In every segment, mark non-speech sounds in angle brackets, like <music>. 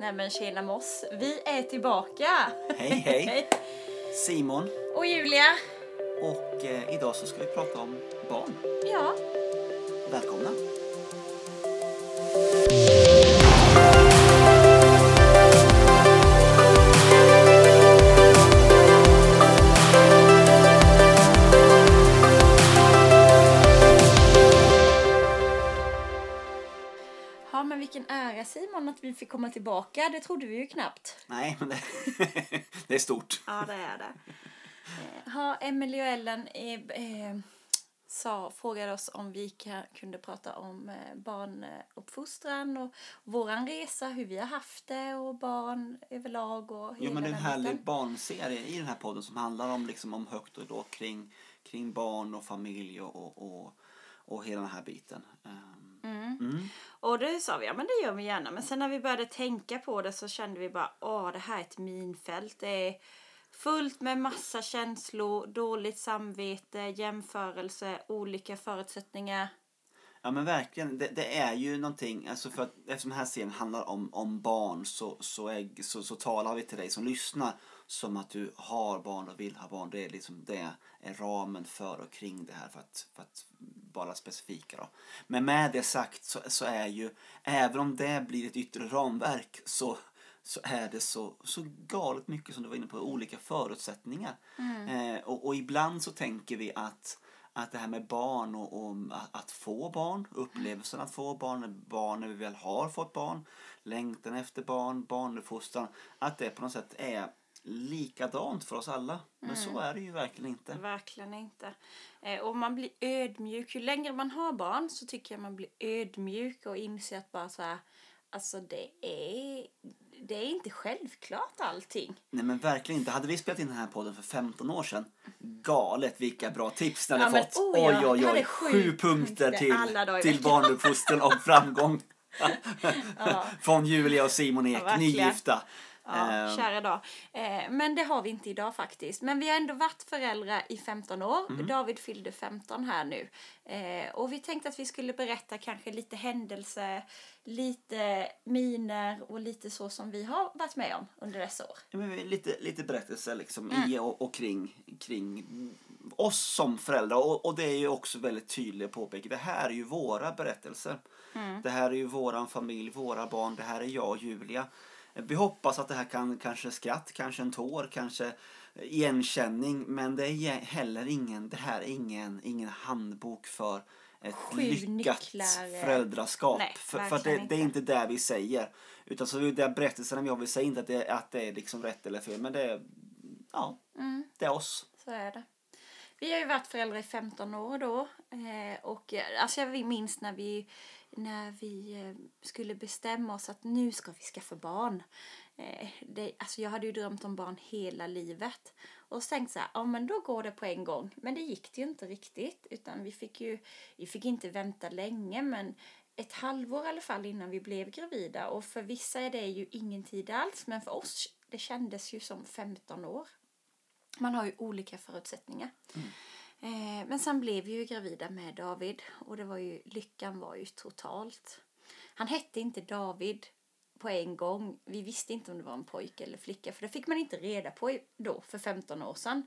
Nej men tjena moss, vi är tillbaka! Hej <laughs> hej! Simon Och Julia! och eh, idag så ska vi prata om barn. Ja, Välkomna! Simon att vi fick komma tillbaka, det trodde vi ju knappt. Nej, men det, <laughs> det är stort. Ja det är det. Eh, Ja, Emily och Ellen eh, eh, sa, frågade oss om vi kunde prata om eh, barnuppfostran och våran resa, hur vi har haft det och barn överlag och Jo, men det är en härlig biten. barnserie i den här podden som handlar om, liksom, om högt och lågt kring, kring barn och familj och, och, och, och hela den här biten. Ehm, mm. Och det sa vi, ja men det gör vi gärna. Men sen när vi började tänka på det så kände vi bara, åh det här är ett minfält. Det är fullt med massa känslor, dåligt samvete, jämförelse, olika förutsättningar. Ja men verkligen, det, det är ju någonting, alltså för att eftersom den här serien handlar om, om barn så, så, är, så, så talar vi till dig som lyssnar som att du har barn och vill ha barn. Det är liksom det är ramen för och kring det här för att, för att vara specifika då. Men med det sagt så, så är ju, även om det blir ett yttre ramverk så, så är det så, så galet mycket som du var inne på, olika förutsättningar. Eh, och, och ibland så tänker vi att att det här med barn och, och att- att få barn, upplevelsen att få barn, barn när vi väl har fått barn, längtan efter barn, barnuppfostran, att det på något sätt är likadant för oss alla. Men så är det ju verkligen inte. Verkligen inte. Eh, och man blir ödmjuk. Ju längre man har barn så tycker jag man blir ödmjuk och inser att bara så här, alltså det är, det är inte självklart allting. Nej men verkligen inte. Hade vi spelat in den här podden för 15 år sedan, galet vilka bra tips ni hade Ja, men, fått. oh ja, oj oj oj, sju sju punkter punkter till, till barnuppfostran och framgång. <laughs> Ja. <laughs> Från Julia och Simon Ek, Ja, verkligen. nygifta. Ja, Ehm, kära dag. Eh, men det har vi inte idag faktiskt. Men vi har ändå varit föräldrar i 15 år. David fyllde 15 här nu. Eh, och vi tänkte att vi skulle berätta kanske lite händelser, lite miner och lite så som vi har varit med om under dessa år. Ja, men lite, lite berättelser liksom Mm. i och, och kring, kring oss som föräldrar. Och, och det är ju också väldigt tydligt att påpeka. Det här är ju våra berättelser. Mm. Det här är ju våran familj, våra barn. Det här är jag och Julia. Vi hoppas att det här kan kanske skratt, kanske en tår, kanske igenkänning. Men det är heller ingen, det här är ingen, ingen handbok för ett Sju lyckat nycklar. föräldraskap. Nej, för för det, det är inte. det vi säger. Utan så är det berättelserna vi har, vi säger inte att det, att det är liksom rätt eller fel. Men det är, ja, Mm. det är oss. Så är det. Vi har ju varit föräldrar i 15 år då. Eh, och eh, alltså jag minns när vi, när vi eh, skulle bestämma oss att nu ska vi skaffa barn. Eh, det, alltså jag hade ju drömt om barn hela livet. Och tänkt så här, ja men då går det på en gång. Men det gick det ju inte riktigt. Utan vi fick ju, vi fick inte vänta länge men ett halvår i alla fall innan vi blev gravida. Och för vissa är det ju ingen tid alls. Men för oss, det kändes ju som 15 år. Man har ju olika förutsättningar. Mm. Eh, men sen blev vi ju gravida med David och det var ju, lyckan var ju totalt. Han hette inte David på en gång. Vi visste inte om det var en pojke eller flicka för det fick man inte reda på då för 15 år sedan.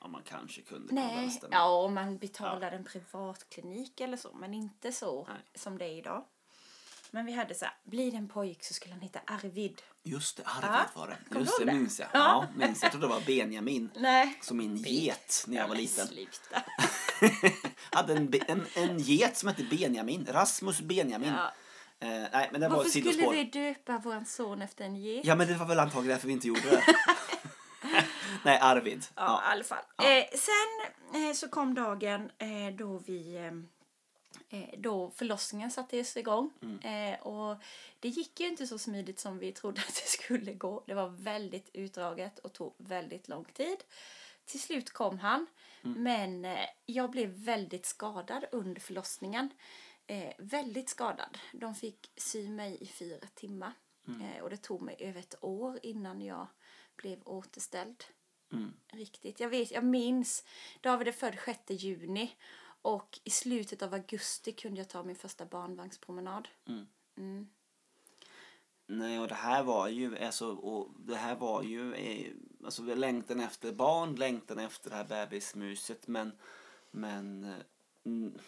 Ja, man kanske kunde Nej, ja om man betalade en privatklinik eller så men inte så Nej. som det är idag. Men vi hade så här, blir det en pojk så skulle han heta Arvid. Just det, Arvid Ja, var det. kommer Just det, minns jag. Ja. Ja, minns. Jag trodde det var Benjamin. Nej. Som min get när jag var liten. sluta. <laughs> hade en, en, en get som hette Benjamin. Rasmus Benjamin. Ja. Eh, nej, men det var Varför ett skulle sidospår. vi döpa vår son efter en get? Ja, men det var väl antagligen därför vi inte gjorde det. <laughs> nej, Arvid. Ja, Ja. i alla fall. Eh, sen eh, så kom dagen eh, då vi eh, då förlossningen sattes igång. Eh, och det gick ju inte så smidigt som vi trodde <laughs> att det skulle gå. Det var väldigt utdraget och tog väldigt lång tid. Till slut kom han, men eh, jag blev väldigt skadad under förlossningen. Eh, väldigt skadad. De fick sy mig i fyra timmar. Eh, och det tog mig över ett år innan jag blev återställd. Mm. Riktigt. Jag, vet, jag minns, David är född 6 juni och i slutet av augusti kunde jag ta min första barnvagnspromenad. Mm. Mm. Nej, och det här var ju, alltså, och det här var ju, eh, alltså längtan efter barn, längtan efter det här bebismuset, men, men eh,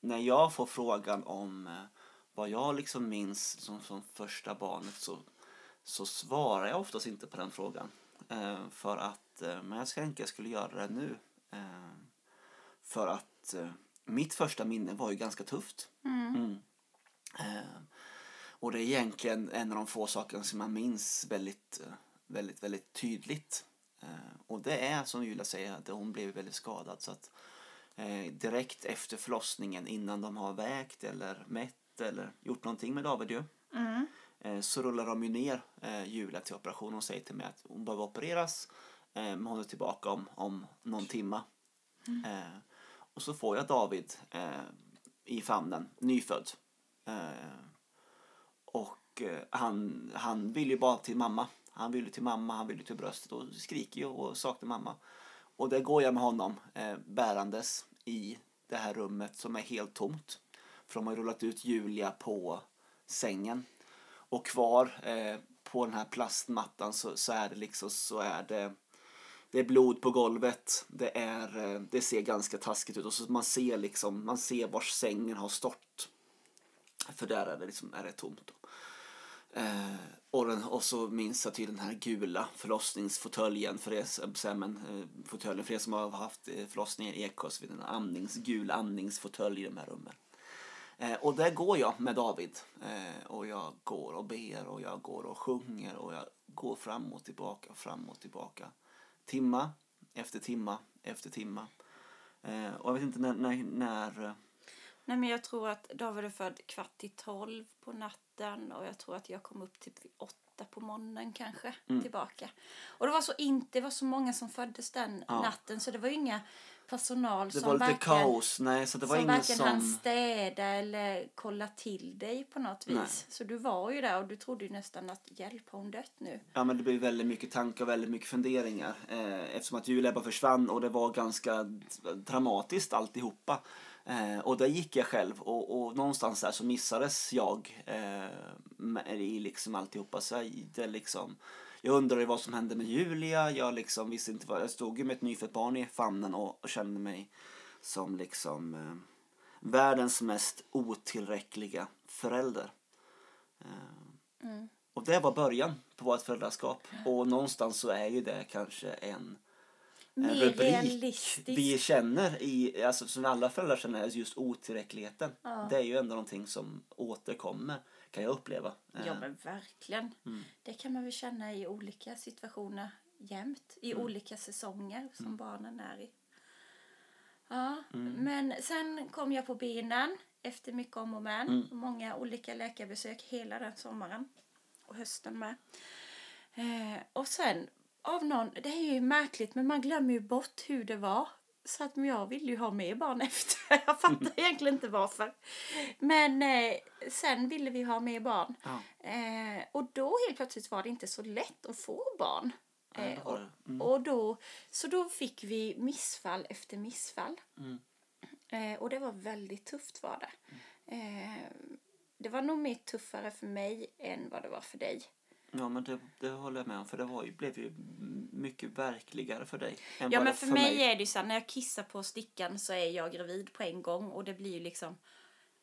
när jag får frågan om eh, vad jag liksom minns som, som första barnet så, så svarar jag oftast inte på den frågan. Eh, för att, men jag tänka jag skulle göra det nu. Eh, för att mitt första minne var ju ganska tufft. Mm. Eh, och det är egentligen en av de få sakerna som jag minns väldigt, eh, väldigt, väldigt tydligt. Eh, och det är som Julia säger, att hon blev väldigt skadad. Så att eh, direkt efter förlossningen, innan de har vägt eller mätt eller gjort någonting med David ju, Mm. eh, så rullar de ju ner eh, Julia till operation och säger till mig att hon behöver opereras, eh, men hon är tillbaka om, om någon timma. Eh, och så får jag David eh, i famnen, nyfödd. Eh, och eh, han, han vill ju bara till mamma. Han vill ju till mamma, han vill ju till bröstet och skriker ju och saknar mamma. Och där går jag med honom eh, bärandes i det här rummet som är helt tomt. För de har rullat ut Julia på sängen. Och kvar eh, på den här plastmattan så, så är det liksom så är det det är blod på golvet. Det, är, eh, det ser ganska taskigt ut. Och så man ser liksom, man ser var sängen har stått. För där är det, liksom, är det tomt. Eh, och, den, och så minns jag till den här gula förlossningsfåtöljen för er, eh, som- men, eh, fåtöljen för er som har haft eh, förlossningar i Ekås vid en amnings, gul andningsfåtölj i de här rummen. Eh, och där går jag med David. Eh, och jag går och ber och jag går och sjunger och jag går fram och tillbaka, fram och tillbaka. Timma efter timma efter timma. Eh, och jag vet inte när... när, när eh, Nej, men jag tror att David är född kvart i tolv på natten och jag tror att jag kom upp typ vid åtta på morgonen kanske Mm. tillbaka. Och det var så inte, det var så många som föddes den Ja. natten så det var ju inga personal det som var lite verkligen, kaos. Nej, så det var som ingen varken som... hann städa eller kolla till dig på något vis. Nej. Så du var ju där och du trodde ju nästan att hjälp har hon dött nu? Ja, men det blev väldigt mycket tankar och väldigt mycket funderingar. Eh, eftersom att Julia bara försvann och det var ganska dramatiskt alltihopa. Eh, och där gick jag själv och, och någonstans där så missades jag eh, i liksom alltihopa. Så jag, det liksom, jag undrade vad som hände med Julia. Jag liksom visste inte vad, jag stod ju med ett nyfött barn i famnen och, och kände mig som liksom eh, världens mest otillräckliga förälder. Eh, Mm. och det var början på vårt föräldraskap. Och någonstans så är ju det kanske en, rubrik realistiskt. vi känner i, alltså som alla föräldrar känner, är just otillräckligheten. Ja. Det är ju ändå någonting som återkommer, kan jag uppleva. Ja Eh, men verkligen. Mm. Det kan man väl känna i olika situationer jämt. I Mm. olika säsonger som barnen är i. Ja, Mm. men sen kom jag på benen efter mycket om och men. Mm. Många olika läkarbesök hela den sommaren. Och hösten med. Eh, och sen av någon, det är ju märkligt men man glömmer ju bort hur det var. Så att jag vill ju ha mer barn <laughs> efter. Jag fattar egentligen inte varför. Men eh, sen ville vi ha mer barn. ja, Eh, och då helt plötsligt var det inte så lätt att få barn. Eh, och. Mm. och då, så då fick vi missfall efter missfall. Mm. Eh, och det var väldigt tufft var det. Eh, det var nog mer tuffare för mig än vad det var för dig. Ja, men det, det håller jag med om. För det var ju, blev ju mycket verkligare för dig. Än Ja men det för mig, är det ju så här, när jag kissar på stickan så är jag gravid på en gång och det blir ju liksom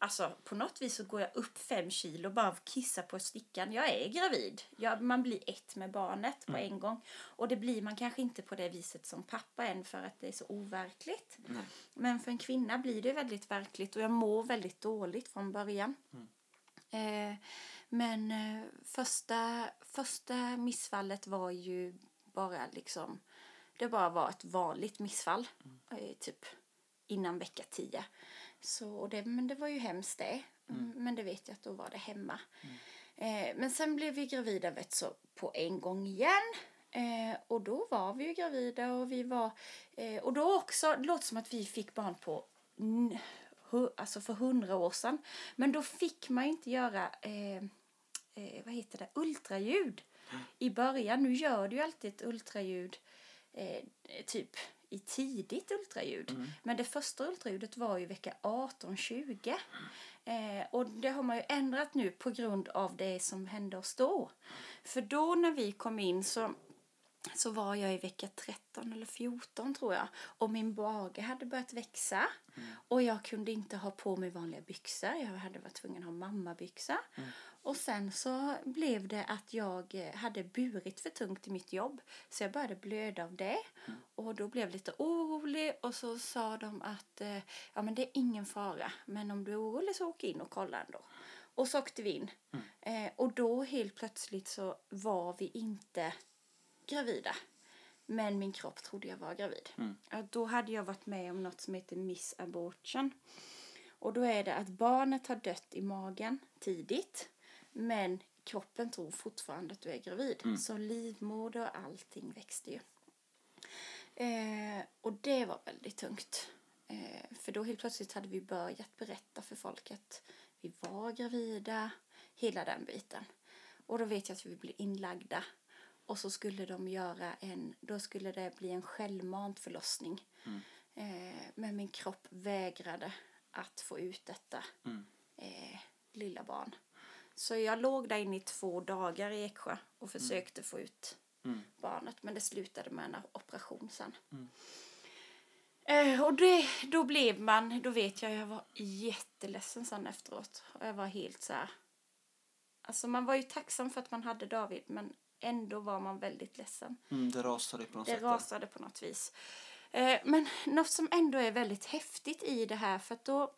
Alltså på något vis så går jag upp fem kilo bara av att kissa på stickan. Jag är gravid. Jag, man blir ett med barnet på en gång. Och det blir man kanske inte på det viset som pappa än för att det är så overkligt. Nej. Men för en kvinna blir det väldigt verkligt och jag mår väldigt dåligt från början. Eh, men eh, första, första missfallet var ju bara liksom, det bara var ett vanligt missfall. Eh, typ innan vecka 10. Så, och det, men det var ju hemskt det. Mm. Men det vet jag att då var det hemma. Eh, men sen blev vi gravida vet så på en gång igen. Eh, och då var vi ju gravida och vi var... Eh, och då också, det låter som att vi fick barn på... alltså för hundra år sedan. Men då fick man inte göra... Eh, eh, vad heter det? Ultraljud i början. Nu gör du ju alltid ett ultraljud eh, typ i tidigt ultraljud. Mm. Men det första ultraljudet var ju vecka 18-20. Eh, och det har man ju ändrat nu på grund av det som hände oss då. För då när vi kom in så så var jag i vecka 13 eller 14 tror jag. Och min bage hade börjat växa. Och jag kunde inte ha på mig vanliga byxor. Jag hade varit tvungen att ha mammabyxor. Och sen så blev det att jag eh, hade burit för tungt i mitt jobb. Så jag började blöda av det. Och då blev jag lite orolig. Och så sa de att eh, ja, men det är ingen fara. Men om du är orolig så åk in och kolla ändå. Och så åkte vi in. Eh, och då helt plötsligt så var vi inte gravida. Men min kropp trodde jag var gravid. Ja, då hade jag varit med om något som heter miss abortion. Och då är det att barnet har dött i magen tidigt. Men kroppen tror fortfarande att du är gravid. Så livmoder och allting växte ju. Eh, och det var väldigt tungt. Eh, för då helt plötsligt hade vi börjat berätta för folk att vi var gravida. Hela den biten. Och då vet jag att vi blev inlagda. Och så skulle de göra en, då skulle det bli en självmant förlossning. Eh, men min kropp vägrade att få ut detta eh, lilla barn. Så jag låg där inne i två dagar i Eksjö och försökte få ut barnet. Men det slutade med en operation sen. Eh, och det, då blev man, då vet jag, jag var jätteledsen sen efteråt. Och jag var helt så här. Alltså man var ju tacksam för att man hade David men ändå var man väldigt ledsen. Mm, det rasade på något Det sätt. där. rasade på något vis. Eh, men något som ändå är väldigt häftigt i det här för att då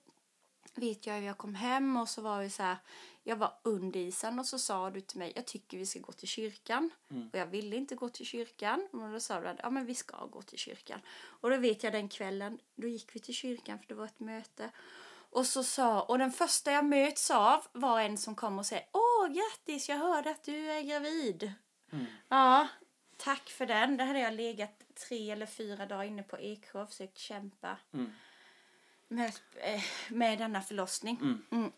vet jag jag kom hem och så var vi så här, jag var under isen och så sa du till mig, jag tycker vi ska gå till kyrkan. Och jag ville inte gå till kyrkan. Och då sa du att ja, men vi ska gå till kyrkan. Och då vet jag den kvällen, då gick vi till kyrkan för det var ett möte. Och så sa, och den första jag möts av var en som kom och sa, åh grattis, jag hörde att du är gravid. Ja, tack för den. Där hade jag legat tre eller fyra dagar inne på Eksjö och försökt kämpa med, eh, med denna förlossning. Mm.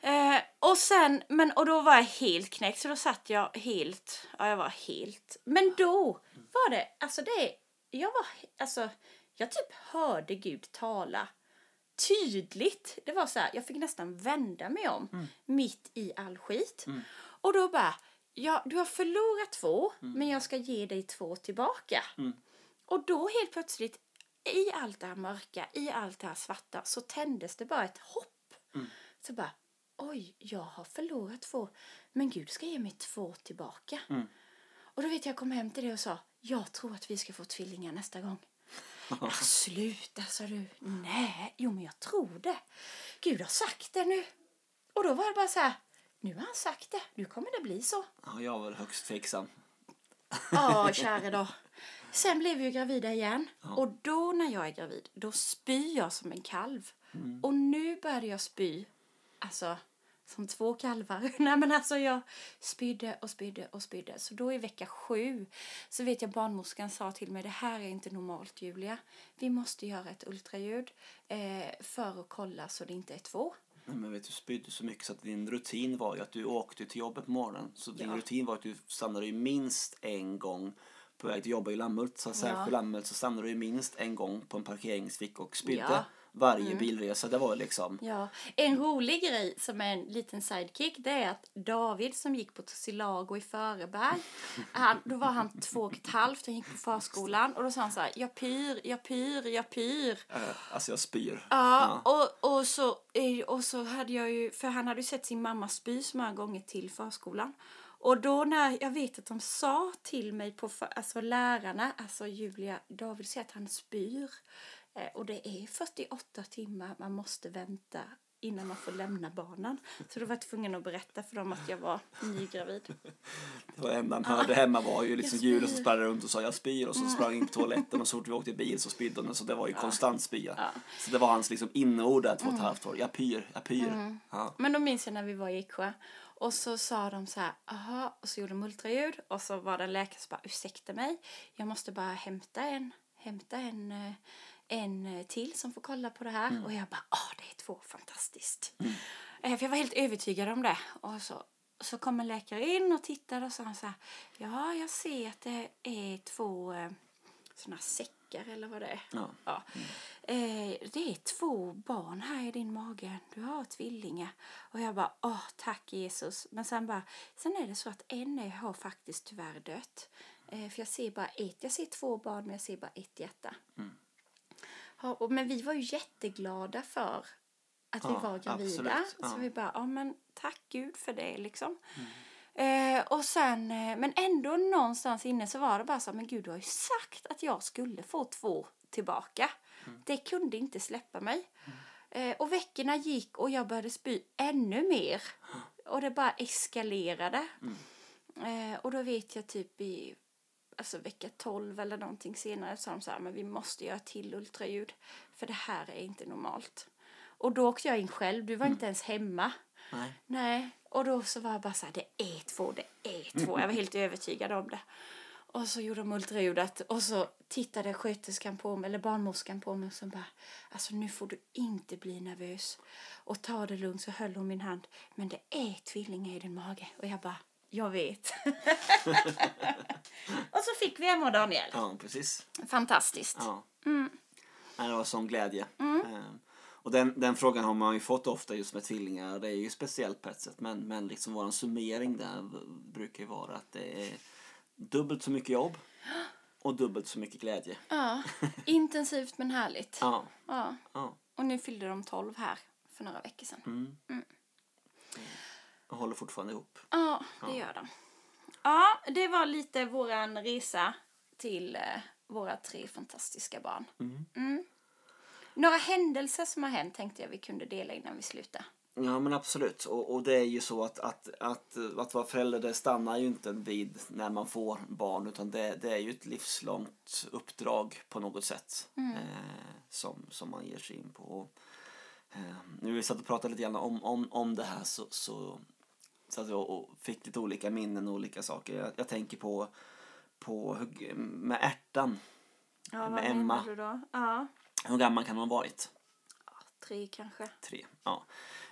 Eh, och sen, men och då var jag helt knäckt så då satt jag helt, ja jag var helt, men då var det, alltså det, jag var, alltså, jag typ hörde Gud tala tydligt. Det var så här, jag fick nästan vända mig om mitt i all skit. Och då bara, ja du har förlorat två, men jag ska ge dig två tillbaka. Och då helt plötsligt, i allt det här mörka, i allt det här svarta, så tändes det bara ett hopp. Så bara, oj, jag har förlorat två, men Gud ska ge mig två tillbaka. Och då vet jag, jag kom hem till det och sa, jag tror att vi ska få tvillingar nästa gång. Ja, <laughs> sluta, sa du. Nej, jo men jag tror det. Gud har sagt det nu. Och då var det bara så här, nu har han sagt det, nu kommer det bli så. Ja, jag var högst tveksam. Ja, kära då. Sen blev vi ju gravida igen. Och då när jag är gravid, då spyr jag som en kalv. Och nu började jag spy, alltså som två kalvar. <laughs> Nej men alltså jag spydde och spydde och spydde. Så då i vecka sju så vet jag barnmorskan sa till mig det här är inte normalt Julia. Vi måste göra ett ultraljud eh, för att kolla så det inte är två. Nej, men vet du, spydde så mycket så att din rutin var ju att du åkte till jobbet på morgonen. Så din Ja. rutin var att du stannade minst en gång på väg till jobbet i Lammhult. Så särskilt Ja. Lammhult så stannade du minst en gång på en parkeringsfick och spydde Ja. Mm. varje bilresa. Det var liksom... Ja, en rolig grej som är en liten sidekick det är att David som gick på Tussilago i Föreberg, <laughs> han, då var han två och ett halvt, han gick på förskolan och då sa han så här, jag pyr, jag pyr, jag pyr. eh, alltså jag spyr. Ja, och, och, så, eh, och så hade jag ju, för han hade ju sett sin mamma spy så många gånger till förskolan. Och då när jag vet att de sa till mig på, alltså lärarna, alltså Julia, David säger att han spyr. Eh, och det är 48 timmar man måste vänta innan man får lämna barnen. Så då var jag tvungen att berätta för dem att jag var nygravid. Det var enda han hörde hemma var ju liksom Julia som sprang runt och sa jag spyr och så sprang in på toaletten och så fort vi åkte bil så spydde hon så det var ju konstant spya. Så det var hans liksom där två och ett halvt år. Jag pyr, jag pyr. Ja. Men då minns jag när vi var i Eksjö. Och så sa de så här, aha, och så gjorde de ultraljud. Och så var det en läkare som bara, ursäkta mig, jag måste bara hämta en, hämta en, eh, en eh, till som får kolla på det här. Och jag bara, ah det är två, fantastiskt. Eh, För jag var helt övertygad om det. Och så, så kom en läkare in och tittade och sa så här, ja jag ser att det är två, såna säckar eller vad det är. Ja. Ja. Eh, det är två barn här i din mage. Du har tvillingar. Och jag bara, åh tack Jesus. Men sen bara, sen är det så att en är- har faktiskt tyvärr dött. Eh, för jag ser bara ett, jag ser två barn men jag ser bara ett hjärta. Ja, och, men vi var ju jätteglada för att vi Ja, var gravida. absolut. Ja. Så vi bara, ja men tack Gud för det liksom. Eh, och sen, eh, men ändå någonstans inne så var det bara så men Gud du har ju sagt att jag skulle få två tillbaka. Det kunde inte släppa mig. Eh, och veckorna gick och jag började spy ännu mer. Och det bara eskalerade. Eh, och då vet jag typ i alltså vecka 12 eller någonting senare sa de så här, men vi måste göra till ultraljud. För det här är inte normalt. Och då åkte jag in själv, du var inte ens hemma. Nej. Nej, och då så var jag bara så här, det är två, det är två. Jag var helt övertygad om det. Och så gjorde de ultraljudet och så tittade sköterskan på mig, eller barnmorskan på mig och så bara, alltså nu får du inte bli nervös. Och ta det lugnt så höll hon min hand. Men det är tvillingar i din mage. Och jag bara, jag vet. <laughs> och så fick vi Emma och Daniel. Ja, precis. Fantastiskt. Ja. Mm. Nej, Det var sån glädje. Ehm, Och den, den frågan har man ju fått ofta just med tvillingar. Det är ju speciellt på ett sätt. Men, men liksom vår summering där brukar ju vara att det är dubbelt så mycket jobb och dubbelt så mycket glädje. Ja, <laughs> intensivt men härligt. Ja, Ja. ja. Och nu fyllde de 12 här för några veckor sedan. Mm. Jag håller fortfarande ihop. Ja, det gör de. Ja, det var lite våran resa till eh, våra tre fantastiska barn. Mm. Några händelser som har hänt tänkte jag vi kunde dela innan vi slutar. Ja men absolut. Och, och det är ju så att, att, att, att vara förälder det stannar ju inte vid när man får barn utan det, det är ju ett livslångt uppdrag på något sätt eh, som, som man ger sig in på. Och, eh, nu vi satt och pratade lite grann om, om, om det här så, så, så att jag och fick lite olika minnen och olika saker. Jag, jag tänker på, på hur, med ärtan. Ja, Med Emma. du då? Ja, Hur gammal kan man ha varit? tre kanske. Tre. Ja.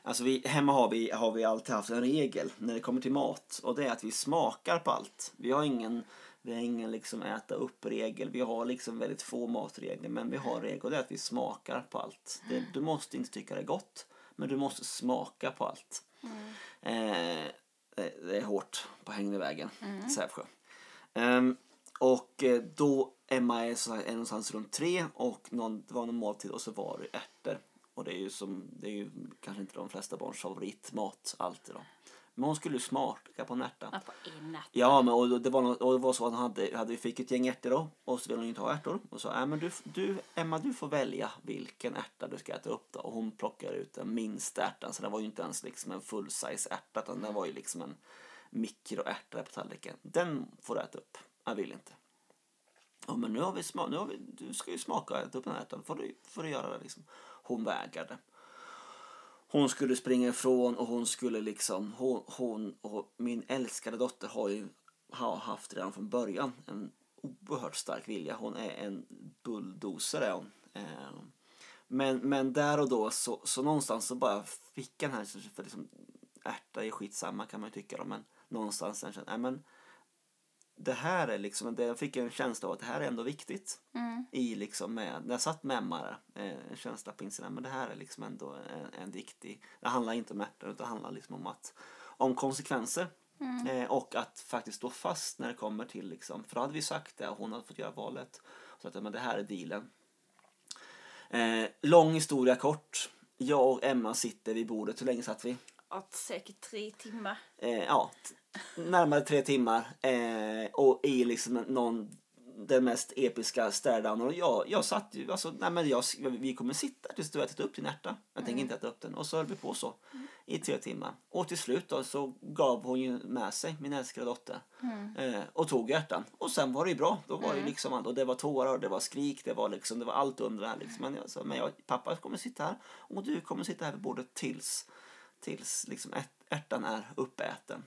Alltså vi, hemma har vi, har vi alltid haft en regel när det kommer till mat och det är att vi smakar på allt. Vi har ingen, vi har ingen liksom äta upp-regel. Vi har liksom väldigt få matregler men vi har regel och det är att vi smakar på allt. Det, du måste inte tycka det är gott men du måste smaka på allt. Eh, det, det är hårt på Hängnevägen, Sävsjö. Ehm, och eh, då Emma är så här, är någonstans runt tre och någon, det var någon måltid och så var det ärtor. Och det är ju som, det är ju kanske inte de flesta barns favoritmat alltid då. Men hon skulle ju smaka på en ärta. Ja, en men och det var, och det var så att han hade, hade, vi fick ett gäng ärtor då och så ville hon inte ha ärtor. Och sa, äh, men du, du, Emma du får välja vilken ärta du ska äta upp då. Och hon plockade ut den minsta ärtan så det var ju inte ens liksom en full size ärta utan det var ju liksom en mikroärta på tallriken. Den får du äta upp. Jag vill inte. Ja, men nu har vi sma- nu har vi, du ska ju smaka och äta upp den här ärtan. Får du, får du göra det liksom. Hon vägrade. Hon skulle springa ifrån och hon skulle liksom, hon, hon och min älskade dotter har ju har haft redan från början en oerhört stark vilja. Hon är en bulldozer är hon. Eh, men, men där och då så, så någonstans så bara fick jag den här, för liksom, ärta är skitsamma kan man ju tycka då, men någonstans sen kände jag, nej men det här är liksom, det, jag fick en känsla av att det här är ändå viktigt. Mm. I liksom med, när jag satt med där, eh, en känsla på insidan, men det här är liksom ändå en, en viktig, det handlar inte om ärtor utan det handlar liksom om att, om konsekvenser. Eh, och att faktiskt stå fast när det kommer till liksom, för då hade vi sagt det och hon hade fått göra valet. Så att men det här är dealen. Eh, lång historia kort. Jag och Emma sitter vid bordet, hur länge satt vi? Ja, säkert tre timmar. eh, ja, närmare tre timmar eh, och i liksom någon den mest episka stare-down. Och jag, jag satt ju, alltså, nej men jag, vi kommer sitta tills du har ätit upp din ärta. Jag tänker inte äta upp den. Och så höll vi på så i tre timmar. Och till slut då så gav hon ju med sig, min älskade dotter. Eh, och tog ärtan. Och sen var det ju bra. Då var det liksom, och det var tårar, det var skrik, det var liksom, det var allt under det här liksom. Men jag sa, men jag, pappa kommer sitta här och du kommer sitta här vid bordet tills tills liksom ärt- ärtan är uppäten.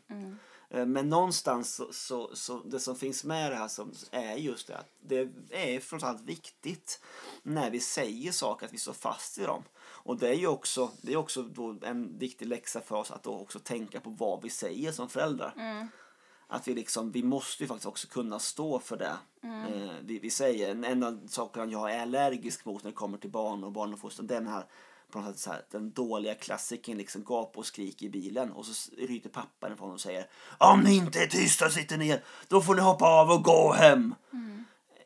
Eh, Men någonstans så, så, så det som finns med det här som är just det att det är framförallt viktigt när vi säger saker att vi står fast i dem. Och det är ju också, det är också en viktig läxa för oss att då också tänka på vad vi säger som föräldrar. Att vi liksom, vi måste ju faktiskt också kunna stå för det. Mm. Eh, vi, vi säger, en, en av sakerna jag är allergisk mot när det kommer till barn och barnuppfostran, den här på något sätt så här, den dåliga klassiken liksom gap och skrik i bilen och så ryter pappan ifrån och säger Om ni inte är tysta och sitter ner, då får ni hoppa av och gå hem.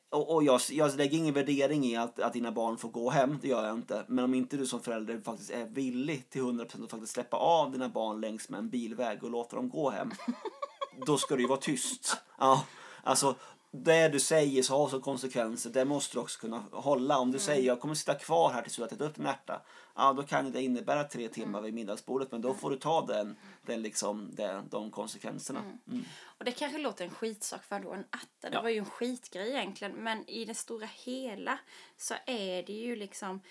Och, och jag, jag lägger ingen värdering i att, att dina barn får gå hem, det gör jag inte. Men om inte du som förälder faktiskt är villig till 100% att faktiskt släppa av dina barn längs med en bilväg och låta dem gå hem, <laughs> då ska det ju vara tyst. Ja, alltså det du säger så har så konsekvenser, det måste du också kunna hålla. Om du säger jag kommer sitta kvar här tills du har ätit upp din ärta, ja då kan det innebära tre timmar vid middagsbordet, men då får du ta den, den liksom, den, de konsekvenserna. Mm. Och det kanske låter en skitsak för då en atta, det Ja. var ju en skitgrej egentligen. Men i det stora hela så är det ju liksom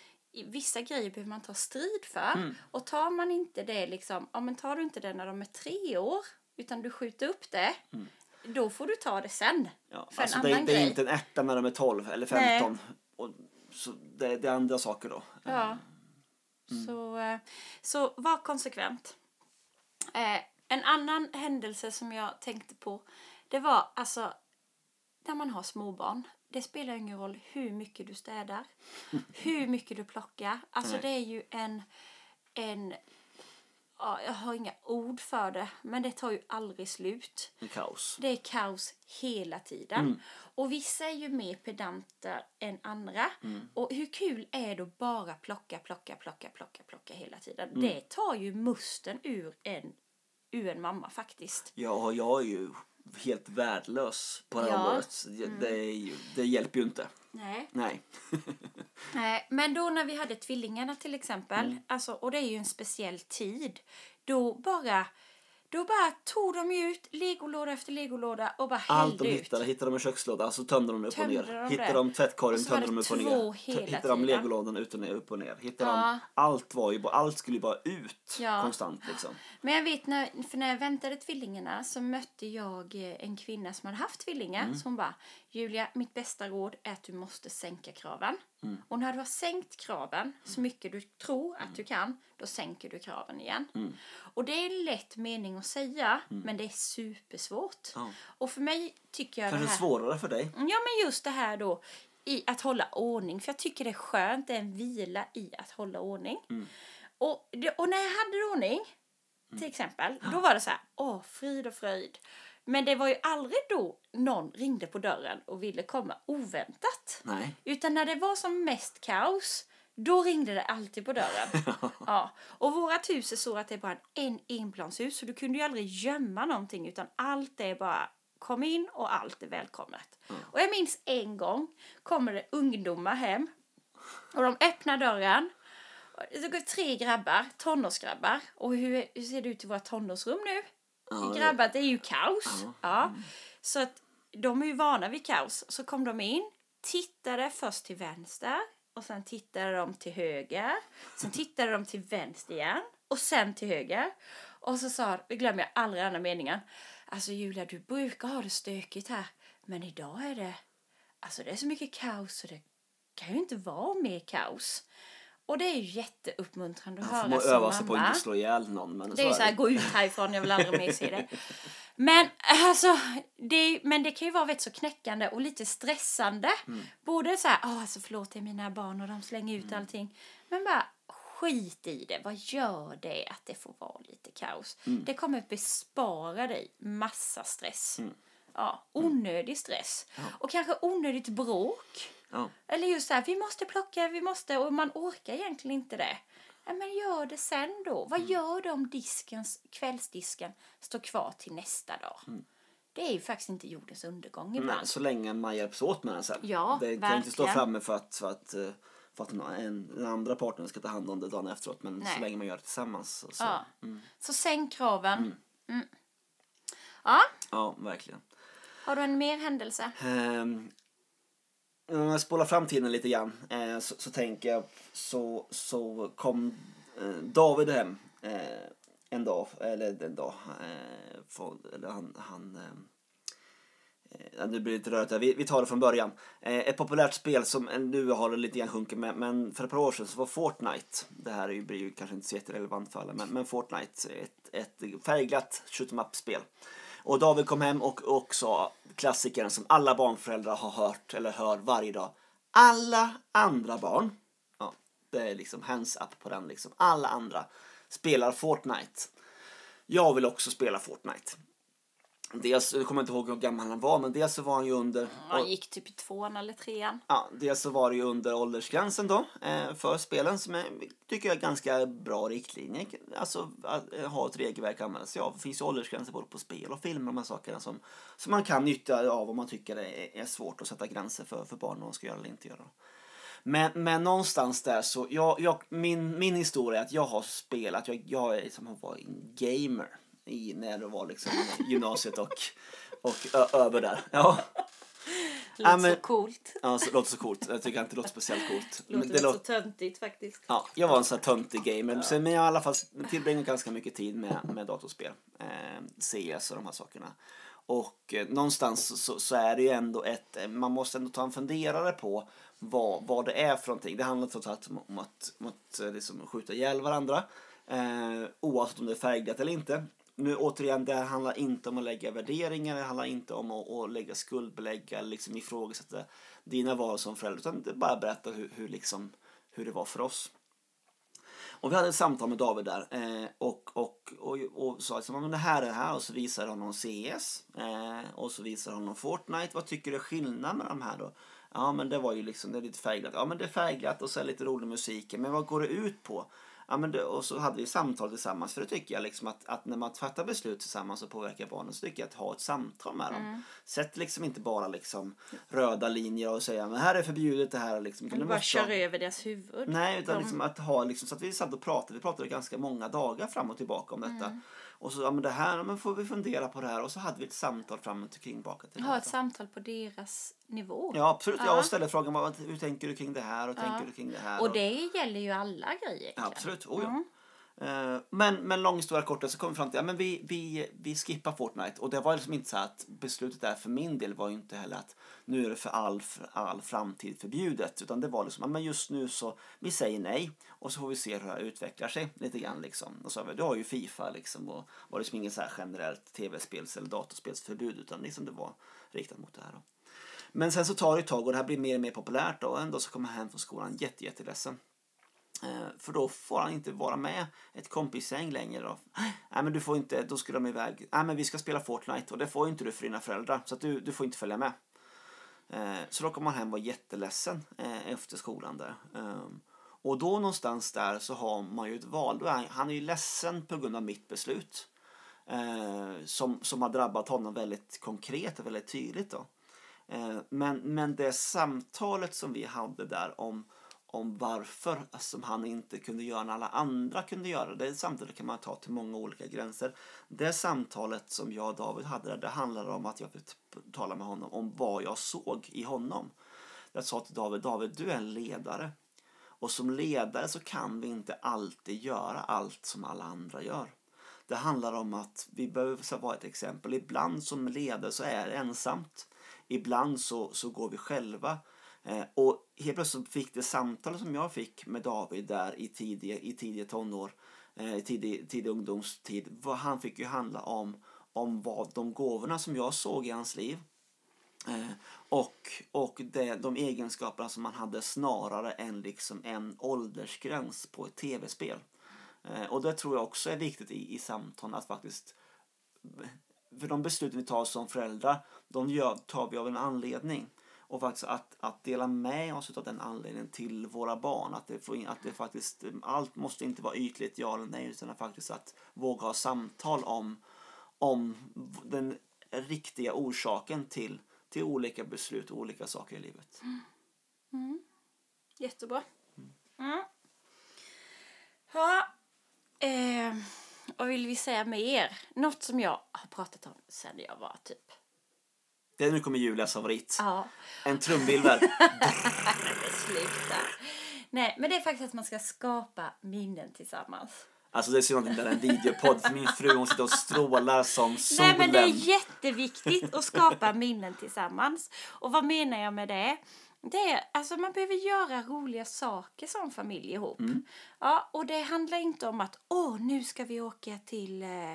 vissa grejer behöver man ta strid för. Mm. Och tar man inte det liksom, ja men tar du inte det när de är tre år utan du skjuter upp det, då får du ta det sen. Ja, För en alltså det, annan det är grej. inte en ärta när de är 12 eller 15. Och, så det, det är andra saker då. Ja. Så, eh, så var konsekvent. Eh, en annan händelse som jag tänkte på, det var alltså när man har småbarn. Det spelar ingen roll hur mycket du städar, <laughs> hur mycket du plockar. Alltså det är ju en, en ja, jag har inga ord för det, men det tar ju aldrig slut. En kaos. Det är kaos hela tiden. Och vissa är ju mer pedanter än andra. Och hur kul är det att bara plocka, plocka, plocka, plocka, plocka hela tiden? Det tar ju musten ur en, ur en mamma faktiskt. Ja, jag är ju helt värdelös på det här Ja. Mm. området. Det, ju, det hjälper ju inte. Nej. Nej. <laughs> Nej, men då när vi hade tvillingarna till exempel, alltså, och det är ju en speciell tid, då bara, då bara tog de ut legolåda efter legolåda och bara Allt hällde de ut. hittade, hittade de en kökslåda, så tömde de upp Tömde och ner. de hittade de tvättkorgen, tömde de upp och ner. hittade de legolådan ut och ner, upp och ner. Hittade Ja. de, allt var ju bara, allt skulle ju bara ut Ja. konstant liksom. Men jag vet när, för när jag väntade tvillingarna så mötte jag eh, en kvinna som hade haft tvillingar. Mm. Hon bara, Julia, mitt bästa råd är att du måste sänka kraven. Mm. Och när du har sänkt kraven så mycket du tror att du kan, då sänker du kraven igen. Mm. Och det är en lätt mening att säga, men det är supersvårt. Ja. Och för mig tycker jag Kanske det här... svårare för dig. Ja, men just det här då i att hålla ordning. För jag tycker det är skönt, det är en vila i att hålla ordning. Mm. Och, det, och när jag hade ordning, till exempel, då var det så här, åh, frid och fröjd. Men det var ju aldrig då någon ringde på dörren och ville komma oväntat. Nej. Utan när det var som mest kaos, då ringde det alltid på dörren. <laughs> ja. Och vårat hus är så att det är bara en enplanshus, så du kunde ju aldrig gömma någonting utan allt är bara kom in och allt är välkommet. Och jag minns en gång kommer det ungdomar hem och de öppnar dörren. Det går tre grabbar, tonårsgrabbar. Och hur, hur ser det ut i våra tonårsrum nu? Ja, grabbar, det är ju kaos. Ja. Ja. Så att de är ju vana vid kaos. Så kom de in, tittade först till vänster och sen tittade de till höger. Sen tittade de till vänster igen och sen till höger. Och så sa, det glömmer jag aldrig andra meningen. Alltså Julia, du brukar ha det stökigt här. Men idag är det, alltså det är så mycket kaos så det kan ju inte vara mer kaos. Och det är ju jätteuppmuntrande att höra man som öva sig på att inte slå ihjäl någon. Men Det är ju så här, gå ut härifrån, jag vill aldrig mer se dig. Men alltså, det, men det kan ju vara rätt så knäckande och lite stressande. Både så här, åh alltså förlåt det är mina barn och de slänger ut allting. Men bara skit i det, vad gör det att det får vara lite kaos? Det kommer bespara dig massa stress. Ja, onödig stress. Och kanske onödigt bråk. Ja. Eller just så här, vi måste plocka, vi måste, och man orkar egentligen inte det. Ja, men gör det sen då. Vad Mm. gör du om diskens, kvällsdisken står kvar till nästa dag? Det är ju faktiskt inte jordens undergång ibland. Mm. Nej, så länge man hjälps åt med den sen. Ja, det kan ju inte stå verkligen. framme för att, för att, eh, för att en, den andra parten ska ta hand om det dagen efteråt. Men Nej. så länge man gör det tillsammans. Så. Ja. Mm. Så sänk kraven. Mm. Ja, ja, verkligen. har du en mer händelse? Ehm, om jag spolar fram tiden lite grann eh, så, så tänker jag så, så kom eh, David hem eh, en dag, eller en dag, eh, från, eller han, han eh, eh, nu blir det lite rörigt. Vi, vi tar det från början. Eh, ett populärt spel som eh, nu har det lite grann sjunkit med, men för ett par år sedan så var Fortnite, det här är ju, blir ju kanske inte så jätterelevant för alla, men, men Fortnite, ett, ett färgglatt shoot em up-spel. Och David kom hem och, och sa klassikern som alla barnföräldrar har hört eller hör varje dag. Alla andra barn, ja, det är liksom hands up på den liksom. Alla andra spelar Fortnite. Jag vill också spela Fortnite. Dels, jag kommer inte ihåg hur gammal han var, men dels så var han ju under... Han gick typ i tvåan eller trean. Ja, dels så var det ju under åldersgränsen då eh, för spelen som jag tycker jag är ganska bra riktlinje. Alltså att eh, ha ett regelverk att använda sig av. Det finns ju åldersgränser både på spel och film och de här sakerna som, som man kan nyttja av om man tycker det är, är svårt att sätta gränser för, för barn de ska göra eller inte göra. Men, men någonstans där så, jag, jag, min, min historia är att jag har spelat, jag, jag är liksom, har varit en gamer i, när det var liksom gymnasiet och, och ö, över där. Ja. Låter Ja, men- så coolt. Ja, så, låter så coolt. Jag tycker inte det låter speciellt coolt. Låter Men det det så töntigt faktiskt. Ja, jag var en sån här töntig gamer. Så, men jag i alla fall tillbringat ganska mycket tid med, med datorspel. Eh, CS och de här sakerna. Och eh, någonstans så, så är det ju ändå ett, eh, man måste ändå ta en funderare på vad, vad det är för någonting. Det handlar trots allt om, om att, om att eh, liksom skjuta ihjäl varandra. Eh, oavsett om det är färgglatt eller inte. Nu återigen, det här handlar inte om att lägga värderingar, det handlar inte om att, att lägga skuldbelägga eller liksom ifrågasätta dina val som förälder. Utan det är bara berätta hur, hur, liksom, hur det var för oss. Och vi hade ett samtal med David där eh, och, och, och, och sa liksom, men det här är det här och så visar honom CS eh, och så visar honom Fortnite. Vad tycker du är skillnaden med de här då? Ja men det var ju liksom, det är lite färgglatt. Ja men det är färgglatt och så är det lite rolig musik. Men vad går det ut på? Ja, men det, och så hade vi samtal tillsammans. För det tycker jag liksom att, att när man fattar beslut tillsammans och påverkar barnen så tycker jag att ha ett samtal med dem. Sätt liksom inte bara liksom röda linjer och säga men här är förbjudet det här. Liksom. Du bara kör över deras huvud. Nej, utan De- liksom att ha liksom, så att vi satt och pratade. Vi pratade ganska många dagar fram och tillbaka om detta. Mm. Och så, ja men det här, men får vi fundera på det här. Och så hade vi ett samtal fram och tillbaka till Ha ett samtal på deras nivå. Ja, absolut. Ja. Jag ställer frågan, vad, hur tänker du kring det här och tänker du kring det här? Och det gäller ju alla grejer. Ja, absolut. Oh, ja. Mm. Eh, Men, men lång historia kort så kom vi fram till att ja, men vi, vi, vi skippar Fortnite. Och det var liksom inte så att beslutet där för min del var ju inte heller att nu är det för all, för all framtid förbjudet. Utan det var liksom, ja, men just nu så vi säger nej och så får vi se hur det här utvecklar sig lite grann liksom. Och så har vi, du har ju Fifa liksom och var liksom inget så här generellt tv-spels eller datorspelsförbud utan liksom det var riktat mot det här då. Men sen så tar det ett tag och det här blir mer och mer populärt då. och en dag så kommer han hem från skolan jätte, jätteledsen. Eh, för då får han inte vara med ett kompisgäng längre. Då. Nej men du får inte, då skulle de iväg. Nej men vi ska spela Fortnite och det får inte du för dina föräldrar. Så att du, du får inte följa med. Eh, så då kommer han hem och var jätteledsen eh, efter skolan där. Ehm, och då någonstans där så har man ju ett val. Han, är ju ledsen på grund av mitt beslut. Som, som har drabbat honom väldigt konkret och väldigt tydligt då. Eh, men, men det samtalet som vi hade där om, om varför som han inte kunde göra när alla andra kunde göra det samtalet kan man ta till många olika gränser. Det samtalet som jag och David hade där, det handlade om att jag fick tala med honom om vad jag såg i honom. Jag sa till David, David du är en ledare. Och som ledare så kan vi inte alltid göra allt som alla andra gör. Det handlar om att vi behöver vara ett exempel. Ibland som ledare så är det ensamt. Ibland så, så går vi själva. Eh, och helt plötsligt fick det samtal som jag fick med David där i tidiga, i tidiga tonår, eh, tidig, tidig ungdomstid. Vad han fick ju handla om, om vad de gåvorna som jag såg i hans liv Eh, och och det, de egenskaperna som han hade snarare än liksom en åldersgräns på ett tv-spel. Eh, och det tror jag också är viktigt i, i samtal att faktiskt för de besluten vi tar som föräldrar, de gör, tar vi av en anledning. Och faktiskt att, att dela med oss av den anledningen till våra barn. Att det, får, in- att det faktiskt, allt måste inte vara ytligt ja eller nej utan att faktiskt att våga ha samtal om, om den riktiga orsaken till, till olika beslut och olika saker i livet. Jättebra. Mm. Ja, eh, vad vill vi säga mer? Något som jag har pratat om sedan jag var typ... Det är nu kommer Julias favorit. Ja, En trumvirvel. <laughs> sluta. Nej, men det är faktiskt att man ska skapa minnen tillsammans. Alltså det är synd att det inte är en videopodd för min fru hon sitter och strålar som solen. Nej, men det är jätteviktigt att skapa minnen tillsammans. Och vad menar jag med det? Det är, alltså man behöver göra roliga saker som familj ihop. Ja, och det handlar inte om att åh, nu ska vi åka till eh,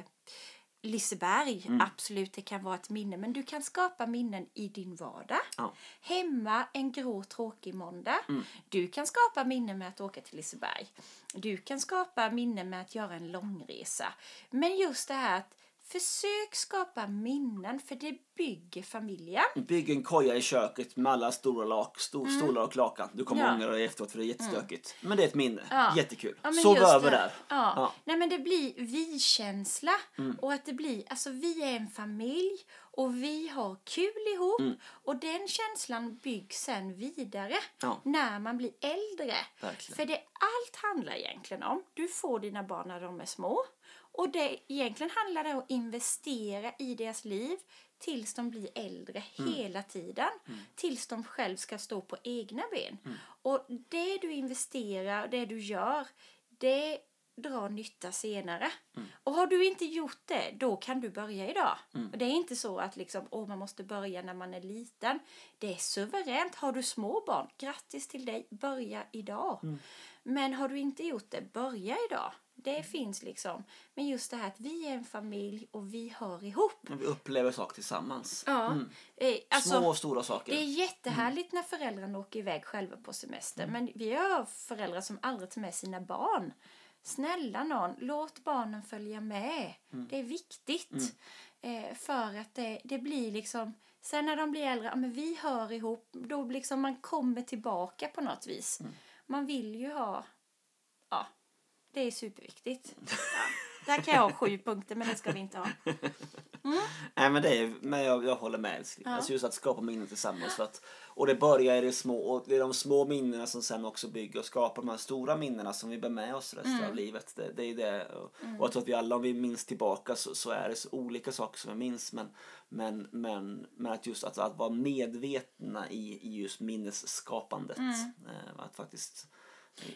Liseberg, Mm. absolut det kan vara ett minne. Men du kan skapa minnen i din vardag. Ja. Hemma en grå tråkig måndag. Mm. Du kan skapa minnen med att åka till Liseberg. Du kan skapa minnen med att göra en långresa. Men just det här att försök skapa minnen för det bygger familjen. Bygg en koja i köket med alla stora lak, sto, stolar och lakan. Du kommer Mm. Ja. ångra dig efteråt för det är jättestökigt. Men det är ett minne. Ja. Jättekul. Ja, Sov över det. där. Ja. Ja. Nej men det blir vi-känsla. Mm. Och att det blir, alltså vi är en familj och vi har kul ihop. Mm. Och den känslan byggs sen vidare Ja. när man blir äldre. Verkligen. För det allt handlar egentligen om, du får dina barn när de är små. Och det egentligen handlar det om att investera i deras liv tills de blir äldre Mm. hela tiden. Tills de själv ska stå på egna ben. Mm. Och det du investerar, det du gör, det drar nytta senare. Mm. Och har du inte gjort det, då kan du börja idag. Mm. Och det är inte så att liksom, åh, man måste börja när man är liten. Det är suveränt. Har du små barn, grattis till dig, börja idag. Mm. Men har du inte gjort det, börja idag. Det finns liksom. Men just det här att vi är en familj och vi hör ihop. Men Vi upplever saker tillsammans. Ja. Eh, alltså, Små och stora saker. det är jättehärligt när föräldrarna åker iväg själva på semester. Men vi har föräldrar som aldrig tar med sina barn. Snälla någon, låt barnen följa med. Det är viktigt. Eh, för att det, det blir liksom... Sen när de blir äldre, ja, men vi hör ihop. Då liksom man kommer tillbaka på något vis. Man vill ju ha... Det är superviktigt. Ja. Där kan jag ha sju punkter, men det ska vi inte ha. Nej men det är, men jag, jag håller med älskling. Ja. Alltså just att skapa minnen tillsammans. För att, och det börjar i det små och det är de små minnena som sen också bygger och skapar de här stora minnena som vi bär med oss resten Mm. av livet. Det, det är det. Och, och jag tror att vi alla om vi minns tillbaka så, så är det så olika saker som vi minns. Men, men, men, men att just att, att vara medvetna i, i just minnesskapandet. Eh, att faktiskt Mm.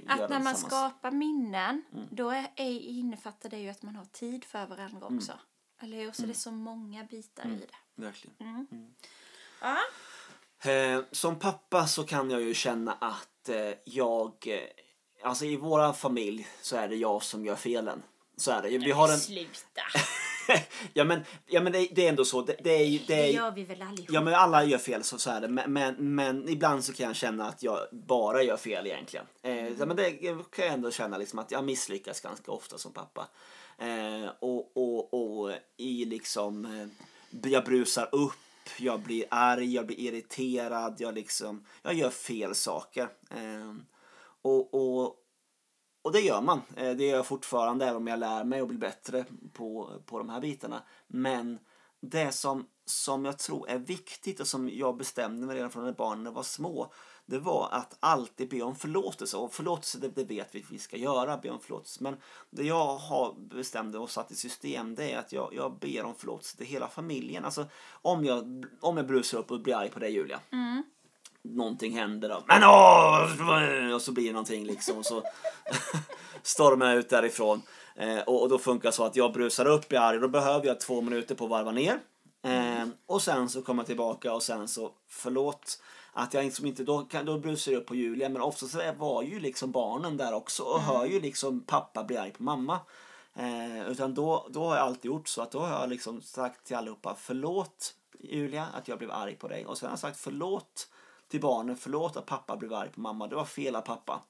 Att när man skapar minnen, då är, är, innefattar det ju att man har tid för varandra också. Eller hur? Så det är så många bitar i det. Verkligen. Ja. Eh, som pappa så kan jag ju känna att eh, jag, eh, alltså i våra familj så är det jag som gör felen. Så är det. Vi har en, Sluta! <laughs> ja men, ja men det, det är ändå så. Det, det är det är Det gör vi väl allihop? ja men alla gör fel så, så är det. Men, men, men ibland så kan jag känna att jag bara gör fel egentligen. Eh, ja, men det kan jag ändå känna liksom att jag misslyckas ganska ofta som pappa. Eh, och, och, och i liksom, eh, jag brusar upp, jag blir arg, jag blir irriterad, jag liksom, jag gör fel saker. Eh, och, och, och det gör man. Eh, det gör jag fortfarande även om jag lär mig och blir bättre på, på de här bitarna. Men det som, som jag tror är viktigt och som jag bestämde mig redan från när barnen var små. Det var att alltid be om förlåtelse. Och förlåtelse det, det vet vi att vi ska göra, be om förlåtelse. Men det jag har bestämde och satt i system det är att jag, jag ber om förlåtelse till hela familjen. Alltså om jag, om jag brusar upp och blir arg på dig Julia mm någonting händer då. Men åh! Och så blir det någonting liksom. Och så <laughs> stormar jag ut därifrån. Eh, och, och då funkar det så att jag brusar upp i arg. Då behöver jag två minuter på att varva ner. Eh, och sen så kommer jag tillbaka och sen så förlåt att jag liksom inte, då, kan, då brusar jag upp på Julia. Men ofta så var ju liksom barnen där också och hör ju liksom pappa bli arg på mamma. Eh, utan då, då har jag alltid gjort så att då har jag liksom sagt till allihopa förlåt Julia att jag blev arg på dig. Och sen har jag sagt förlåt till barnen, förlåt att pappa blev arg på mamma. Det var fel av pappa.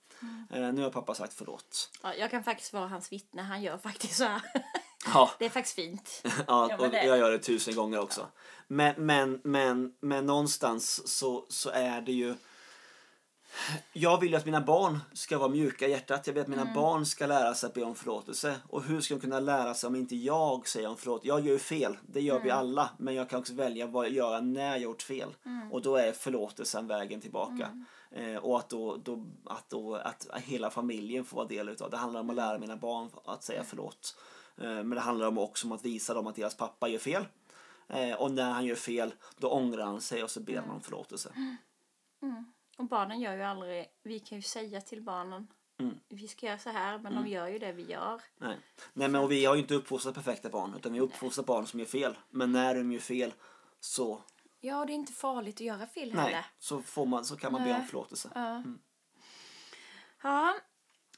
Eh, nu har pappa sagt förlåt. Ja, jag kan faktiskt vara hans vittne. Han gör faktiskt så här. Ja, <laughs> Det är faktiskt fint. <laughs> ja, Ja, och jag gör det tusen gånger också. Men, men, men, men någonstans så, så är det ju jag vill att mina barn ska vara mjuka i hjärtat. Jag vill att mina barn ska lära sig att be om förlåtelse. Och hur ska de kunna lära sig om inte jag säger om förlåt? Jag gör ju fel, det gör vi alla. Men jag kan också välja vad jag gör när jag gjort fel. Och då är förlåtelsen vägen tillbaka. Eh, och att då, då, att då att hela familjen får vara del utav det. handlar om att lära mina barn att säga förlåt. Eh, men det handlar om också om att visa dem att deras pappa gör fel. Eh, och när han gör fel, då ångrar han sig och så ber han om förlåtelse. Och barnen gör ju aldrig... Vi kan ju säga till barnen Mm. vi ska göra så här, men de gör ju det vi gör. Nej. Nej men och vi har ju inte uppfostrat perfekta barn utan vi har uppfostrat barn som gör fel. Men när de gör fel så, Ja, det är inte farligt att göra fel nej, heller. så, får man, så kan man be om Nej. förlåtelse. Ja. Ja.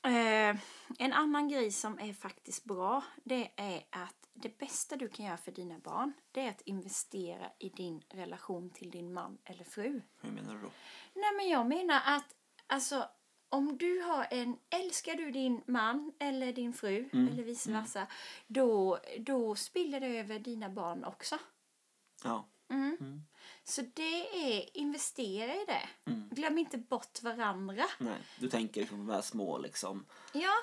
Eh, eh, en annan grej som är faktiskt bra, det är att det bästa du kan göra för dina barn, det är att investera i din relation till din man eller fru. Hur menar du då? Nej men jag menar att, alltså om du har en, älskar du din man eller din fru eller vice versa, då, då spiller det över dina barn också. Ja. Mm. Så det är, investera i det. Mm. Glöm inte bort varandra. Nej, du tänker liksom på de här små liksom Ja,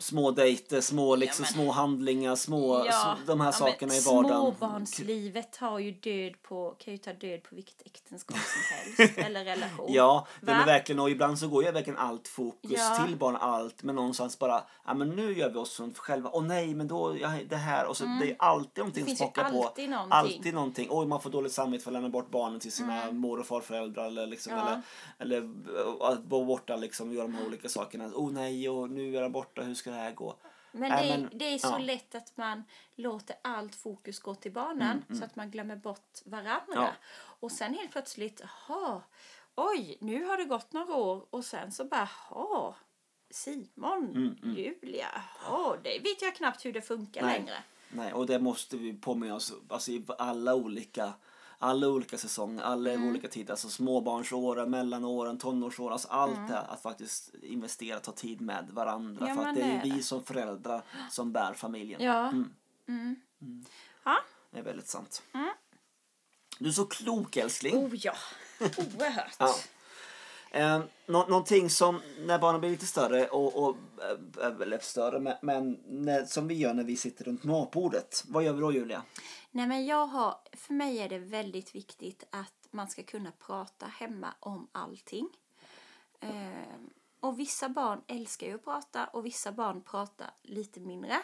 små dejter, små, liksom, men- små handlingar, små, ja. de här ja, sakerna men i vardagen. Småbarnslivet har ju död på, kan ju ta död på vilket äktenskap som helst. <laughs> eller relation. Ja, det Va? är verkligen, och ibland så går ju verkligen allt fokus Ja. till barn, allt, men någonstans bara, ja men nu gör vi oss som själva, åh nej, men då, ja, det här, och så det är alltid någonting Mm. Som pockar på. någonting. Alltid någonting. Oj, man får dåligt samvete för att lämna bort barnen till sina mor och farföräldrar eller liksom, Mm. Ja. eller, eller att vara borta liksom, göra de här olika sakerna. Åh nej, och nu är han borta, hur ska det här gå? Men, Nej, det, är, men- det är så ja. lätt att man låter allt fokus gå till barnen så att man glömmer bort varandra. Mm, Ja. Och sen helt plötsligt, jaha, oj, nu har det gått några år och sen så bara, jaha, Simon, Mm, Julia, jaha, det vet jag knappt hur det funkar Nej. längre. Nej, och det måste vi påminna oss alltså i alla olika alla olika säsonger, alla Mm. olika tider, alltså småbarnsåren, mellanåren, tonårsåren, alltså allt Mm. det här, att faktiskt investera, ta tid med varandra. Ja, för att det är det vi som föräldrar som bär familjen. Ja. Mm. Mm. Ja. Det är väldigt sant. Mm. Du är så klok älskling. Oh ja, oerhört. <laughs> Ja. Eh, nå- någonting som när barnen blir lite större och, och äh, större men, men när, som vi gör när vi sitter runt matbordet. Vad gör vi då Julia? Nej men jag har, för mig är det väldigt viktigt att man ska kunna prata hemma om allting. Ehm, och vissa barn älskar ju att prata och vissa barn pratar lite mindre.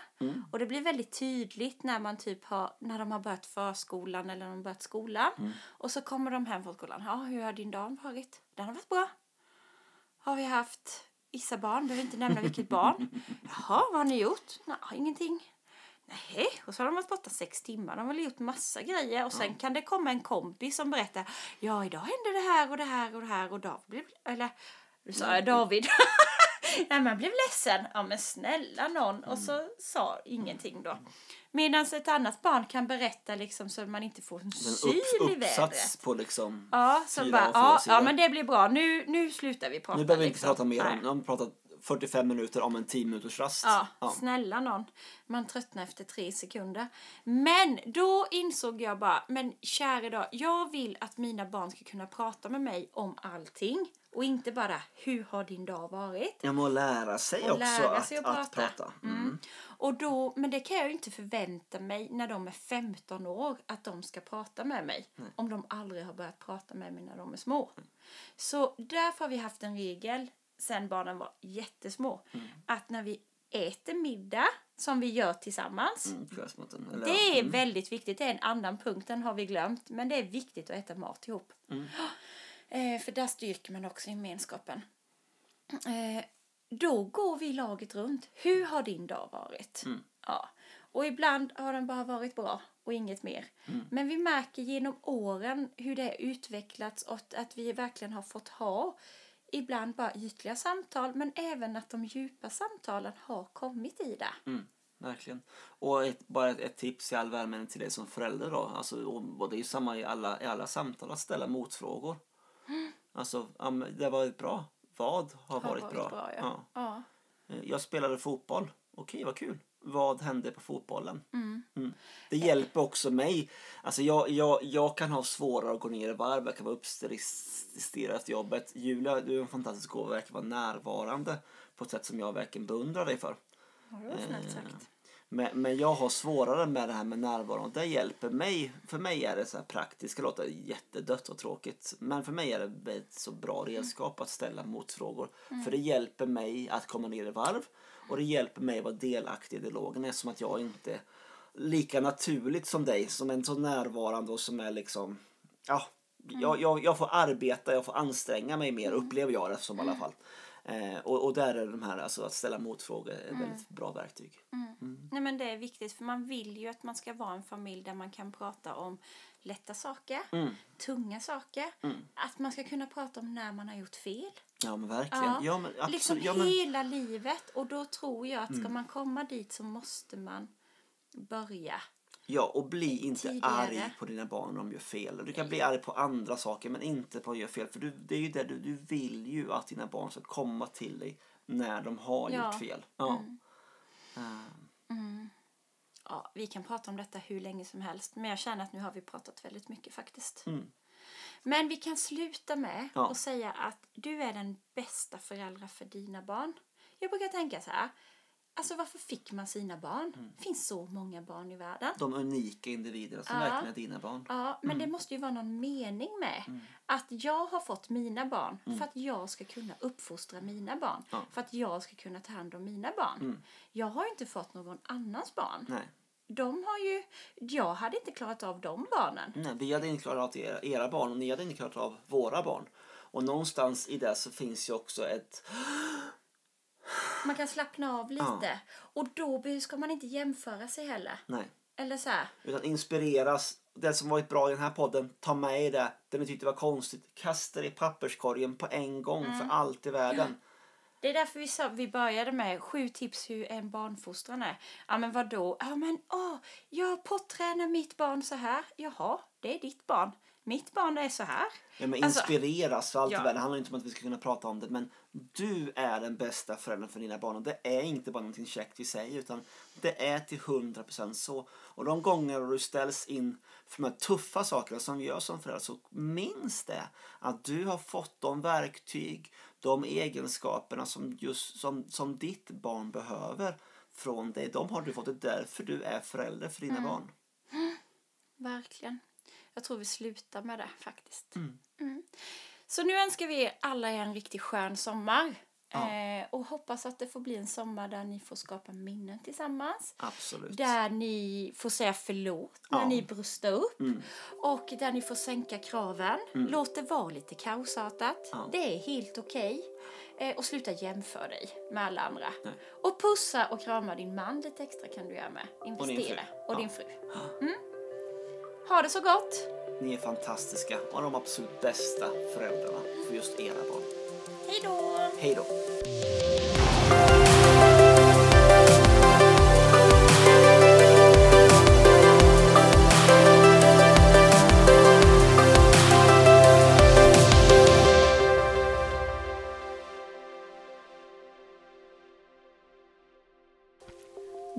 Och det blir väldigt tydligt när man typ har, när de har börjat förskolan eller när de har börjat skolan. Och så kommer de hem från skolan. Ja, hur har din dag varit? Den har varit bra. Har vi haft vissa barn, behöver inte nämna vilket barn. <laughs> Jaha, vad har ni gjort? Nej, ingenting. Nej, och så har de varit borta sex timmar. De har gjort massa grejer. Och sen kan det komma en kompis som berättar. Ja, idag hände det här och det här och det här. Och David blev... Eller, nu sa jag David. <laughs> Nej, man blev ledsen. Ja, men snälla någon. Och så sa ingenting då. Medan ett annat barn kan berätta liksom så man inte får en syl upp, i vädret. på liksom Ja, som bara, ja, ja, men det blir bra. Nu, nu slutar vi prata. Nu behöver vi inte liksom. prata mer om, nu har vi pratat 45 minuter om en 10 minuters rast. Ja, Ja. snälla någon. Man tröttnar efter tre sekunder. Men då insåg jag bara, men kära dag, jag vill att mina barn ska kunna prata med mig om allting. Och inte bara, hur har din dag varit? Jag må lära sig Och också lära att, sig att att prata. prata. Mm. Mm. Och då, men det kan jag ju inte förvänta mig när de är 15 år att de ska prata med mig. Om de aldrig har börjat prata med mig när de är små. Så därför har vi haft en regel sen barnen var jättesmå. Mm. Att när vi äter middag, som vi gör tillsammans. Mm. Eller, Det är mm. väldigt viktigt. Det är en annan punkt, den har vi glömt. Men det är viktigt att äta mat ihop. Mm. Eh, för där styrker man också gemenskapen. Eh, då går vi laget runt. Hur har din dag varit? Mm. Ja. Och ibland har den bara varit bra och inget mer. Mm. Men vi märker genom åren hur det utvecklats och att vi verkligen har fått ha ibland bara ytliga samtal men även att de djupa samtalen har kommit i det. Mm, verkligen. Och ett, bara ett, ett tips i all värme till dig som förälder då. Alltså, och, och det är ju samma i alla, i alla samtal, att ställa motfrågor. Alltså, ja, men det var bra. Vad har, varit, bra? ja. Ja. Eh, Jag spelade fotboll. Okej, vad kul. Vad hände på fotbollen? Mm. Mm. Det hjälper också mig. Alltså jag, jag, jag kan ha svårare att gå ner i varv. Jag kan vara uppstressad efter jobbet. Julia, du är en fantastisk gåva. verkar vara närvarande på ett sätt som jag verkligen beundrar dig för. Ja, det var snällt Eh, sagt. Men, men jag har svårare med det här med närvaron. Det hjälper mig. För mig är det så här praktiskt. Det låter jättedött och tråkigt. Men för mig är det ett så bra redskap att ställa motfrågor. För det hjälper mig att komma ner i varv. Och det hjälper mig att vara delaktig i dialogen eftersom att jag inte är lika naturligt som dig. Som en så närvarande och som är liksom... Ja, jag, jag, jag får arbeta, jag får anstränga mig mer upplever jag det som i alla fall. Eh, och, och där är de här, alltså att ställa motfrågor, ett väldigt bra verktyg. Nej men det är viktigt för man vill ju att man ska vara en familj där man kan prata om lätta saker, Mm. tunga saker. Mm. Att man ska kunna prata om när man har gjort fel. Ja men verkligen. Ja. Ja, men absolut. Liksom ja, men, hela livet. Och då tror jag att ska Mm. man komma dit så måste man börja. ja, och bli inte tidigare. arg på dina barn om de gör fel. Du kan bli arg på andra saker men inte på att de gör fel. För du, det är ju det du, du vill ju att dina barn ska komma till dig när de har Ja. gjort fel. Ja. Mm. Eh, Ja, vi kan prata om detta hur länge som helst. Men jag känner att nu har vi pratat väldigt mycket faktiskt. Mm. Men vi kan sluta med Ja. att säga att du är den bästa föräldrar för dina barn. Jag brukar tänka så här. Alltså varför fick man sina barn? Mm. Det finns så många barn i världen. de unika individerna som Ja. verkligen är dina barn. Ja, men Mm. det måste ju vara någon mening med att jag har fått mina barn för att jag ska kunna uppfostra mina barn. Mm. Ja. För att jag ska kunna ta hand om mina barn. Mm. Jag har ju inte fått någon annans barn. Nej. De har ju, jag hade inte klarat av de barnen. Nej, vi hade inte klarat av era, era barn och ni hade inte klarat av våra barn. Och någonstans i det så finns ju också ett... Man kan slappna av lite. Och då ska man inte jämföra sig heller. Nej. Eller så här. Utan inspireras. Det som varit bra i den här podden, ta med det. Det ni tyckte var konstigt, kasta det i papperskorgen på en gång för allt i världen. Det är därför vi, sa, vi började med sju tips hur en barnfostran är. Ja men vadå? Ja men åh, jag pottränar mitt barn så här. Jaha, det är ditt barn. Mitt barn är så här. Ja, men Alltså, inspireras för allt ja. Det handlar inte om att vi ska kunna prata om det. Men du är den bästa föräldern för dina barn. Och det är inte bara någonting käckt vi säger. Utan det är till 100% så. Och de gånger du ställs in för de här tuffa sakerna som vi gör som föräldrar. Så minns det. Att du har fått de verktyg, de egenskaperna som, just, som, som ditt barn behöver från dig. De har du fått. Det är därför du är förälder för Mm. dina barn. <gasps> Verkligen. Jag tror vi slutar med det faktiskt. Mm. Mm. Så nu önskar vi er alla en riktigt skön sommar. Ja. Eh, och hoppas att det får bli en sommar där ni får skapa minnen tillsammans. Absolut. Där ni får säga förlåt när Ja. ni brustar upp. Mm. Och där ni får sänka kraven. Låt det vara lite kaosartat. Ja. Det är helt okej. Eh, och sluta jämföra dig med alla andra. Nej. Och pussa och krama din man lite extra kan du göra med. Och din Investera. fru. Och din fru. Mm. Ha det så gott! Ni är fantastiska och de absolut bästa föräldrarna för just era barn. Hej då! Hej då!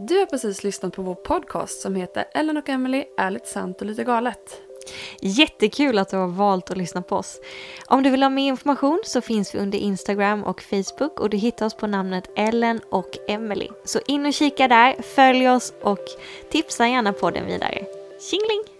Du har precis lyssnat på vår podcast som heter Ellen och Emily är lite sant och lite galet. Jättekul att du har valt att lyssna på oss. Om du vill ha mer information så finns vi under Instagram och Facebook och du hittar oss på namnet Ellen och Emily. Så in och kika där, följ oss och tipsa gärna podden vidare. Tjingeling!